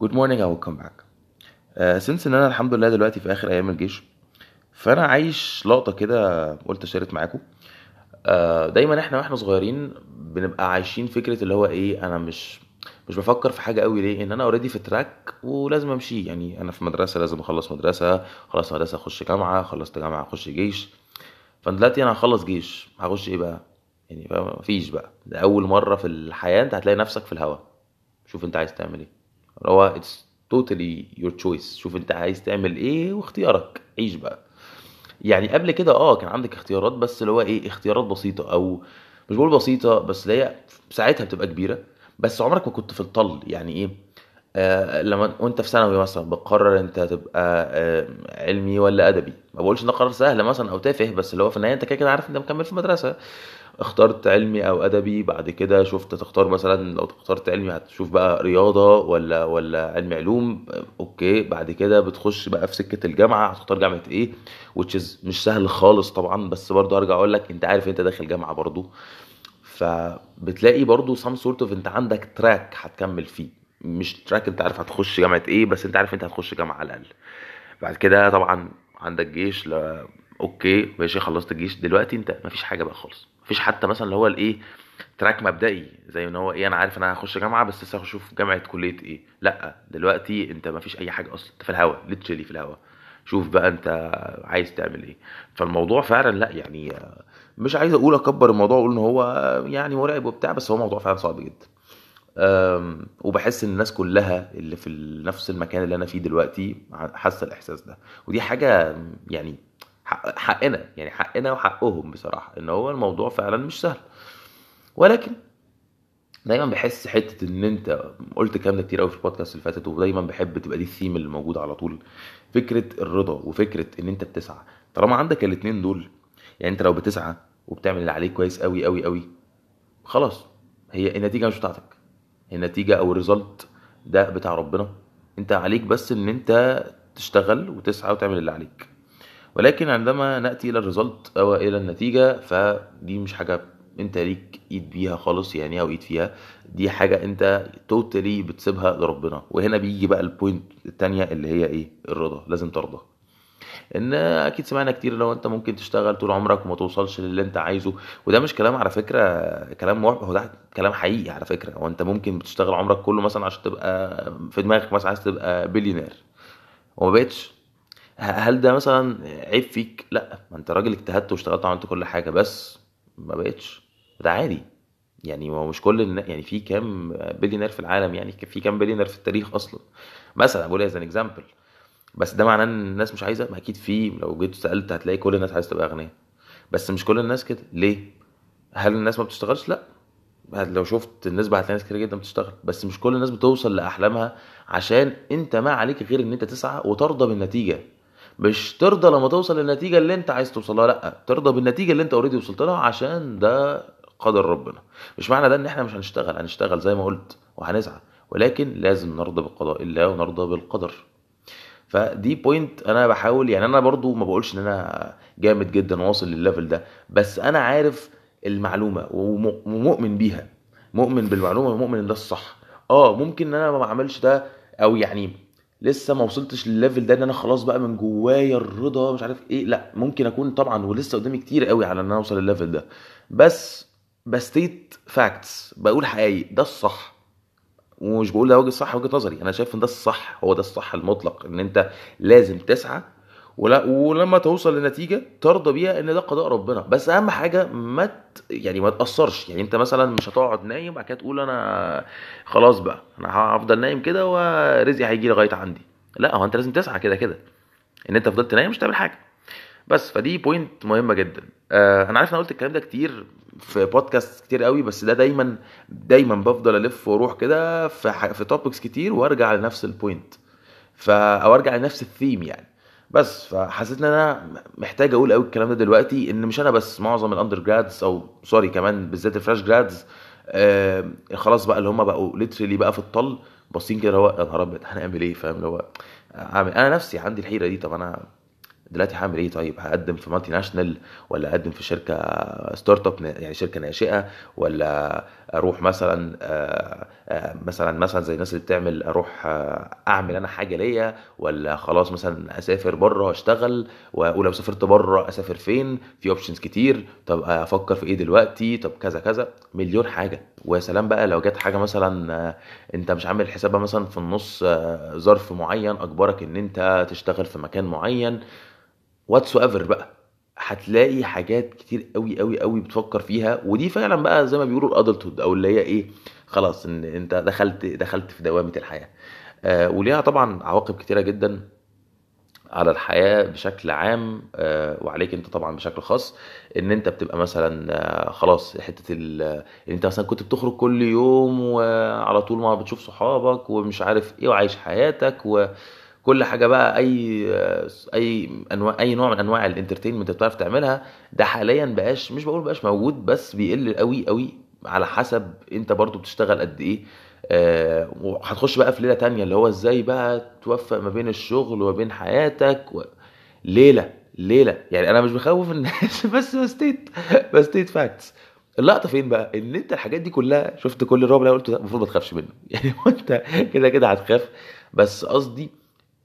good morning أو come back since إن أنا الحمد لله دلوقتي في آخر أيام الجيش فأنا عايش لقطة كده قلت أشارك معاكم. آه، دايما إحنا وإحنا صغيرين بنبقى عايشين فكرة اللي هو إيه أنا مش مش بفكر في حاجة قوي ليه؟ إن أنا already في track ولازم أمشي. يعني أنا في مدرسة لازم أخلص مدرسة خلص مدرسة أخش جامعة خلصت جامعة أخش جيش. فأنا دلوقتي أنا هخلص جيش هخش إيه بقى؟ يعني مفيش بقى. ده أول مرة في الحياة أنت هتلاقي نفسك في الهوا. شوف أنت عايز تعمل إيه. هو it's totally your choice. شوف انت عايز تعمل إيه واختيارك. عيش بقى. يعني قبل كده آه كان عندك اختيارات بس اللي هو إيه اختيارات بسيطة أو مش بقول بسيطة بس اللي هي ساعتها بتبقى كبيرة. بس عمرك ما كنت في الطل. يعني إيه؟ آه لما وأنت في ثانوي مثلا بتقرر أنت هتبقى آه علمي ولا أدبي. ما بقولش إن قرار سهل مثلا أو تافه بس اللي هو في النهاية أنت كده كده عارف أنت مكمل في مدرسه اخترت علمي أو ادبي بعد كده شفت تختار مثلا لو اخترت علمي هتشوف بقى رياضة ولا ولا علمي علوم okay. بعد كده بتخش بقى في سكة الجامعة هتختار جامعة إيه؟ is مش سهل خالص طبعا بس برضو أرجع أقول لك أنت عارف أنت داخل جامعة برضو. فبتلاقي some sort of أنت عندك track هتكمل فيه. مش track أنت عارف هتخش جامعة إيه بس أنت عارف أنت هتخش جامعة على الأقل. بعد كده طبعا عندك جيش لا okay ماشي خلصت الجيش. دلوقتي أنت مفيش حاجة بقى خالص. مفيش حتى مثلا اللي هو الإيه track مبدئي زي إن هو إيه أنا عارف أنا هخش جامعة بس لسه هشوف جامعة كلية إيه. لأ دلوقتي أنت مفيش أي حاجة أصلا أنت في الهوا literally في الهوا. شوف بقى أنت عايز تعمل إيه. فالموضوع فعلا لأ يعني مش عايز أقول أكبر الموضوع وأقول إن هو يعني مرعب وبتاع بس هو موضوع فعلا صعب جدا. وبحس إن الناس كلها اللي في نفس المكان اللي أنا فيه دلوقتي حاسة الإحساس ده. ودي حاجة يعني حقنا يعني حقنا وحقهم بصراحة إن هو الموضوع فعلا مش سهل. ولكن دايما بحس حتة إن أنت قلت الكلام ده كتير قوي في البودكاست اللي فاتت ودايما بحب تبقى دي الثيم اللي موجوده على طول. فكرة الرضا وفكرة إن أنت بتسعى. طالما عندك الاتنين دول يعني أنت لو بتسعى وبتعمل اللي عليك كويس قوي قوي قوي خلاص هي النتيجة مش بتاعتك. النتيجة أو ال result ده بتاع ربنا. أنت عليك بس إن أنت تشتغل وتسعى وتعمل اللي عليك. ولكن عندما نأتي إلى ال result أو إلى النتيجة فدي مش حاجة أنت ليك إيد بيها خالص يعني أو إيد فيها. دي حاجة أنت totally بتسيبها لربنا. وهنا بيجي بقى ال point التانية اللي هي إيه؟ الرضا. لازم ترضى. إن أكيد سمعنا كتير لو أنت ممكن تشتغل طول عمرك وما توصلش للي أنت عايزه. وده مش كلام على فكرة كلام موافق هو ده كلام حقيقي على فكرة. هو أنت ممكن بتشتغل عمرك كله مثلا عشان تبقى في دماغك مثلا عايز تبقى بليونير وما بقتش. هل ده مثلا عيب فيك؟ لا ما انت راجل اجتهدت واشتغلت وعملت كل حاجة بس ما بقتش. ده عادي. يعني هو مش كل. يعني في كام بليونير في العالم يعني في كام بليونير في التاريخ أصلا؟ مثلا بقول as an example بس ده معناه إن الناس مش عايزة؟ ما أكيد في. لو جيت سالت هتلاقي كل الناس عايزة تبقى أغنياء. بس مش كل الناس كده. ليه؟ هل الناس ما بتشتغلش؟ لا. لو شفت النسبة هتلاقي ناس كتير جدا بتشتغل. بس مش كل الناس بتوصل لأحلامها عشان أنت ما عليك غير إن أنت تسعى وترضى بالنتيجة. مش ترضى لما توصل للنتيجة اللي انت عايز توصلها لا ترضى بالنتيجة اللي انت اوريدي وصلت لها عشان ده قدر ربنا. مش معنى ده ان إحنا مش هنشتغل هنشتغل زي ما قلت وهنسعى ولكن لازم نرضى بقضاء الله ونرضى بالقدر. فدي point أنا بحاول يعني أنا برضو ما بقولش إن أنا جامد جدا واصل للليفل ده بس أنا عارف المعلومة وم- ومؤمن بيها مؤمن بالمعلومة ومؤمن إن ده الصح. آه ممكن إن أنا ما بعملش ده أو يعني لسه ما وصلتش للليفل ده إن أنا خلاص بقى من جوايا الرضا مش عارف إيه لأ ممكن أكون طبعا ولسه قدامي كتير قوي على إن أنا أوصل للليفل ده. بس ب state facts بقول حقايق ده الصح. ومش بقول ده وجه الصح وجهة نظري. أنا شايف إن ده الصح هو ده الصح المطلق إن أنت لازم تسعى ولما توصل لنتيجه ترضى بيها إن ده قضاء ربنا. بس أهم حاجة ما. يعني ما تأثرش. يعني أنت مثلا مش هتقعد نايم بعد كده تقول أنا خلاص بقى أنا هفضل نايم كده ورزقي هيجي لغاية عندي. لا هو أنت لازم تسعى كده كده. إن أنت فضلت نايم مش تعمل حاجة. بس فدي بوينت مهمة جدا. آه أنا عارف إن أنا قلت الكلام ده كتير في بودكاست كتير قوي بس ده دايما دايما بفضل ألف وأروح كده في. في topics كتير وأرجع لنفس ال point ف أو أرجع لنفس الثيم يعني. بس فحسيت إن أنا محتاج أقول قوي الكلام ده دلوقتي إن مش أنا بس معظم ال undergrads أو sorry كمان بالذات ال fresh grads آه خلاص بقى اللي هم بقوا literally بقى في الطل باصين كده هو يا نهار أبيض هنعمل إيه؟ فاهم؟ اللي هو اعمل أنا نفسي عندي الحيرة دي طب أنا دلوقتي هعمل إيه؟ طيب هقدم في multinational ولا اقدم في شركة startup يعني شركة ناشئة ولا أروح مثلا آه، آه، مثلا مثلا زي الناس اللي بتعمل أروح آه، أعمل أنا حاجة ليا ولا خلاص مثلا أسافر بره اشتغل ولو سافرت بره أسافر فين؟ في options كتير. طب أفكر في إيه دلوقتي؟ طب كذا كذا. مليون حاجة. ويا سلام بقى لو جت حاجة مثلا آه، أنت مش عامل حسابها مثلا في النص آه، ظرف معين أجبرك إن أنت تشتغل في مكان معين. whatever بقى. هتلاقي حاجات كتير قوي قوي قوي بتفكر فيها ودي فعلا بقى زي ما بيقولوا ال adulthood أو اللي هي إيه خلاص إن أنت دخلت دخلت في دوامة الحياة. آه وليها طبعا عواقب كتيرة جدا على الحياة بشكل عام آه، وعليك أنت طبعا بشكل خاص إن أنت بتبقى مثلا آه، خلاص ال- إن أنت مثلا كنت بتخرج كل يوم وعلى طول ما بتشوف صحابك ومش عارف إيه وعايش حياتك وكل حاجة بقى أي أي أنواع أي نوع من أنواع ال entertainment بتعرف تعملها ده حاليا بقاش مش بقول بقاش موجود بس بيقل قوي قوي على حسب أنت برضو بتشتغل قد إيه. آه، وهتخش بقى في ليلة تانية اللي هو إزاي بقى توفق ما بين الشغل وما بين حياتك و... ليلة ليلة. يعني أنا مش بخوف الناس بس ب state ب state facts اللقطة فين بقى؟ إن أنت الحاجات دي كلها شفت كل الرعب اللي أنا قلته المفروض ما تخافش منه. يعني أنت كده كده هتخاف. بس قصدي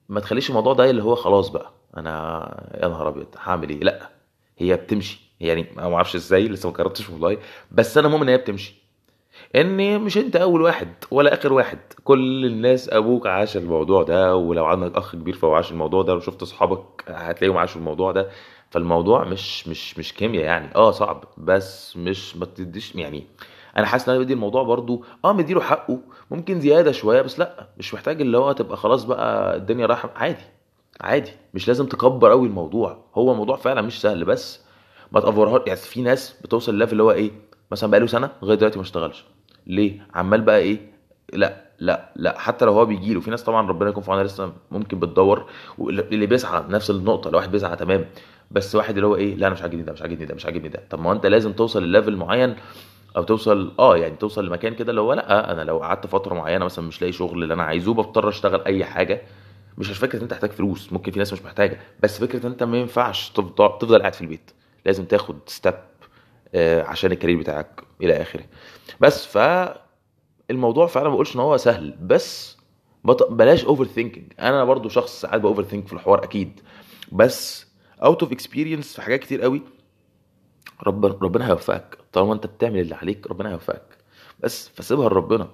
ما تخليش الموضوع ده اللي هو خلاص بقى. أنا يا نهار أبيض هعمل إيه؟ لأ هي بتمشي. يعني ما أعرفش إزاي لسه ما قررتش والله. بس أنا مؤمن إن هي بتمشي. إن مش أنت أول واحد ولا آخر واحد. كل الناس أبوك عاش الموضوع ده ولو عندك أخ كبير فهو عاش الموضوع ده وشفت أصحابك هتلاقيهم عاشوا الموضوع ده. فالموضوع مش مش مش كيمياء يعني. آه صعب. بس مش ما تديش يعني أنا حاسس إن أنا بدي الموضوع برضو آه مديله حقه ممكن زيادة شوية بس لأ مش محتاج اللي هو تبقى خلاص بقى الدنيا رايحة عادي عادي مش لازم تكبر قوي الموضوع هو الموضوع فعلا مش سهل بس ما تأفورهاش يعني في ناس بتوصل لل level اللي هو إيه مثلا بقاله سنة لغاية دلوقتي ما اشتغلش ليه؟ عمال بقى إيه لأ لأ لأ حتى لو هو بيجي له في ناس طبعا ربنا يكون في عونها لسه ممكن بتدور واللي بيسعى نفس النقطة لو واحد بيسعى تمام بس واحد اللي هو إيه لأ أنا مش عاجبني ده مش عاجبني ده مش عاجبني ده طب ما هو أنت لازم توصل ل level معين أو توصل آه يعني توصل لمكان كده اللي هو لأ أنا لو قعدت فترة معينة مثلا مش لاقي شغل اللي أنا عايزه بضطر أشتغل أي حاجة. مش مش فكرة إن أنت محتاج فلوس ممكن في ناس مش محتاجة بس فكرة إن أنت ما ينفعش تفضل قاعد في البيت. لازم تاخد step عشان ال career بتاعك إلى آخره. بس فالموضوع فعلا ما بقولش إن هو سهل بس. بلاش overthinking أنا برضو شخص ساعات ب overthink في الحوار أكيد. بس out of experience في حاجات كتير قوي رب ربنا هيوفقك. طالما انت بتعمل اللي عليك ربنا هيوفقك. بس فسيبها لربنا.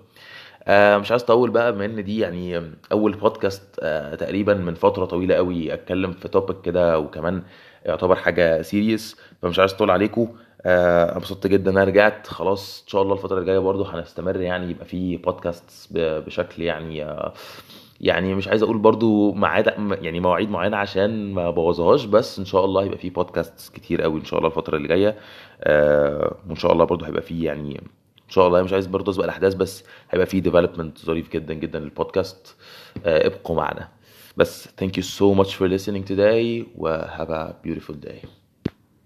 آه مش عايز اطول بقى بما ان دي يعني أول بودكاست آه تقريبا من فترة طويلة قوي أتكلم في topic كده وكمان يعتبر حاجة serious فمش عايز اطول عليكم. آه انبسطت جدا إن أنا رجعت. خلاص إن شاء الله الفترة الجاية برضو هنستمر يعني يبقى في بودكاست بشكل يعني آه يعني مش عايز أقول برضو ميعاد يعني مواعيد معينة عشان ما بوظهاش بس إن شاء الله هيبقى في بودكاست كتير قوي إن شاء الله الفترة اللي جاية. آه وإن شاء الله برضو هيبقى في يعني إن شاء الله مش عايز برضو أسبق الأحداث بس هيبقى في ديفلوبمنت ظريف جدا جدا للبودكاست آه ابقوا معنا. بس thank you so much for listening today و have a beautiful day.